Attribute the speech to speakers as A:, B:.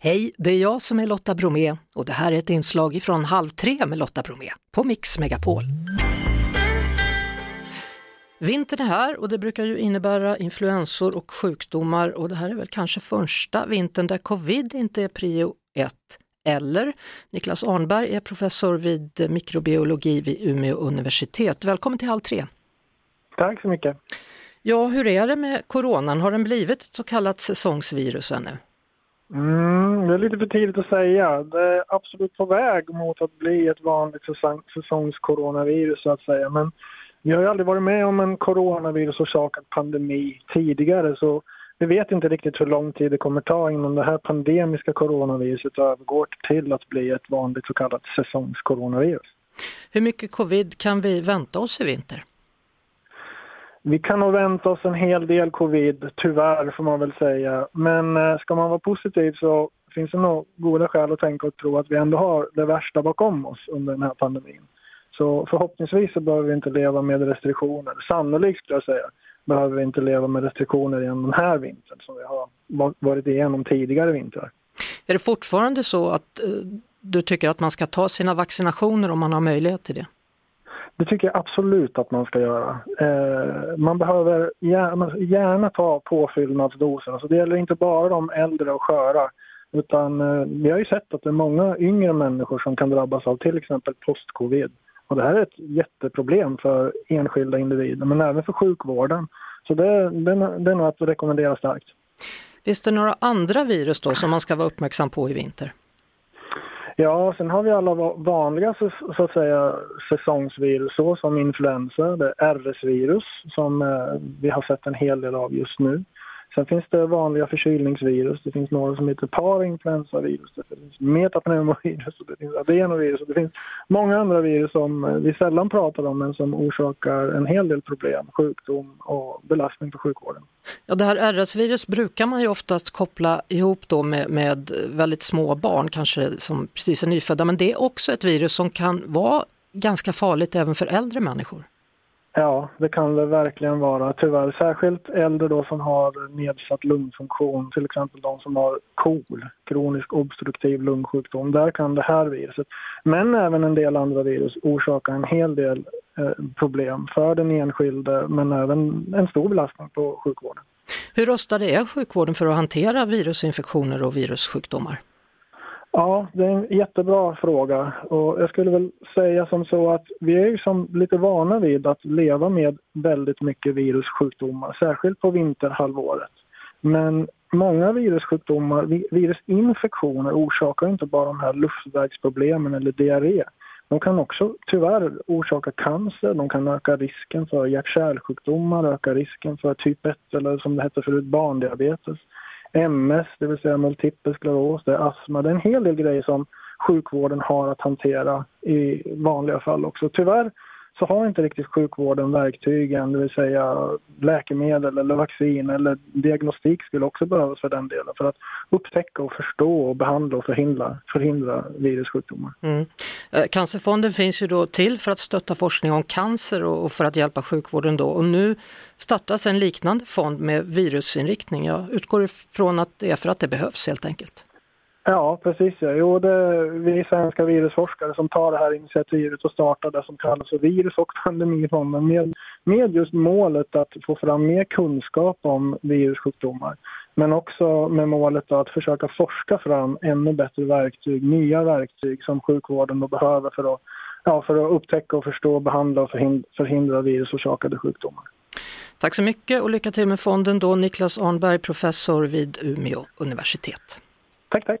A: Hej, det är jag som är Lotta Bromé och det här är ett inslag från Halv tre med Lotta Bromé på Mix Megapol. Vintern är här och det brukar ju innebära influensor och sjukdomar och det här är väl kanske första vintern där covid inte är prio ett. Eller Niklas Arnberg är professor vid mikrobiologi vid Umeå universitet. Välkommen till Halv tre.
B: Tack så mycket.
A: Ja, hur är det med coronan? Har den blivit ett så kallat säsongsvirus ännu?
B: Mm, det är lite för tidigt att säga. Det är absolut på väg mot att bli ett vanligt säsong, säsongskoronavirus så att säga. Men vi har ju aldrig varit med om en coronavirusorsakad pandemi tidigare så vi vet inte riktigt hur lång tid det kommer ta innan det här pandemiska coronaviruset övergår till att bli ett vanligt så kallat säsongskoronavirus.
A: Hur mycket covid kan vi vänta oss i vinter?
B: Vi kan nog vänta oss en hel del covid, tyvärr får man väl säga. Men eh, ska man vara positiv så finns det nog goda skäl att tänka och tro att vi ändå har det värsta bakom oss under den här pandemin. Så förhoppningsvis så behöver vi inte leva med restriktioner. Sannolikt skulle jag säga behöver vi inte leva med restriktioner igen den här vintern som vi har varit igenom tidigare vintrar.
A: Är det fortfarande så att eh, du tycker att man ska ta sina vaccinationer om man har möjlighet till det?
B: Det tycker jag absolut att man ska göra. Eh, man behöver gärna, gärna ta påfyllnadsdoser. Alltså det gäller inte bara de äldre och sköra. Utan eh, vi har ju sett att det är många yngre människor som kan drabbas av till exempel post-covid. Och det här är ett jätteproblem för enskilda individer men även för sjukvården. Så det, det, det är nog att rekommendera starkt.
A: Finns det några andra virus då som man ska vara uppmärksam på i vinter?
B: Ja, sen har vi alla vanliga så att säga, säsongsvirus som influensa, det RS-virus som eh, vi har sett en hel del av just nu. Sen finns det vanliga förkylningsvirus, det finns några som heter parinfluensavirus, det finns metapneumovirus, det finns adenovirus och det finns många andra virus som eh, vi sällan pratar om men som orsakar en hel del problem, sjukdom och belastning på sjukvården.
A: Ja, det här RS-virus brukar man ju oftast koppla ihop då med, med väldigt små barn, kanske som precis är nyfödda, men det är också ett virus som kan vara ganska farligt även för äldre människor.
B: Ja, det kan det verkligen vara tyvärr. Särskilt äldre då som har nedsatt lungfunktion, till exempel de som har KOL, kronisk obstruktiv lungsjukdom. Där kan det här viruset, men även en del andra virus, orsaka en hel del eh, problem för den enskilde men även en stor belastning på sjukvården.
A: Hur rustad är sjukvården för att hantera virusinfektioner och virussjukdomar?
B: Ja, det är en jättebra fråga och jag skulle väl säga som så att vi är ju som lite vana vid att leva med väldigt mycket virussjukdomar, särskilt på vinterhalvåret. Men många virussjukdomar, virusinfektioner orsakar inte bara de här luftvägsproblemen eller diarré. De kan också tyvärr orsaka cancer, de kan öka risken för hjärt-kärlsjukdomar, öka risken för typ 1 eller som det hette förut barndiabetes. MS, det vill säga multipel skleros, det är astma. Det är en hel del grejer som sjukvården har att hantera i vanliga fall också. Tyvärr så har inte riktigt sjukvården verktygen, det vill säga läkemedel eller vaccin eller diagnostik skulle också behövas för den delen för att upptäcka och förstå och behandla och förhindra, förhindra virussjukdomar. Mm.
A: Eh, Cancerfonden finns ju då till för att stötta forskning om cancer och för att hjälpa sjukvården då och nu startas en liknande fond med virusinriktning. Jag utgår ifrån att det är för att det behövs helt enkelt.
B: Ja, precis. Ja. Jo, det vi svenska virusforskare som tar det här initiativet och startar det som kallas för virus och pandemifonden med, med just målet att få fram mer kunskap om virussjukdomar. Men också med målet att försöka forska fram ännu bättre verktyg, nya verktyg som sjukvården då behöver för att, ja, för att upptäcka och förstå, behandla och förhindra, förhindra virusorsakade sjukdomar.
A: Tack så mycket och lycka till med fonden då Niklas Arnberg, professor vid Umeå universitet.
B: Tack, tack.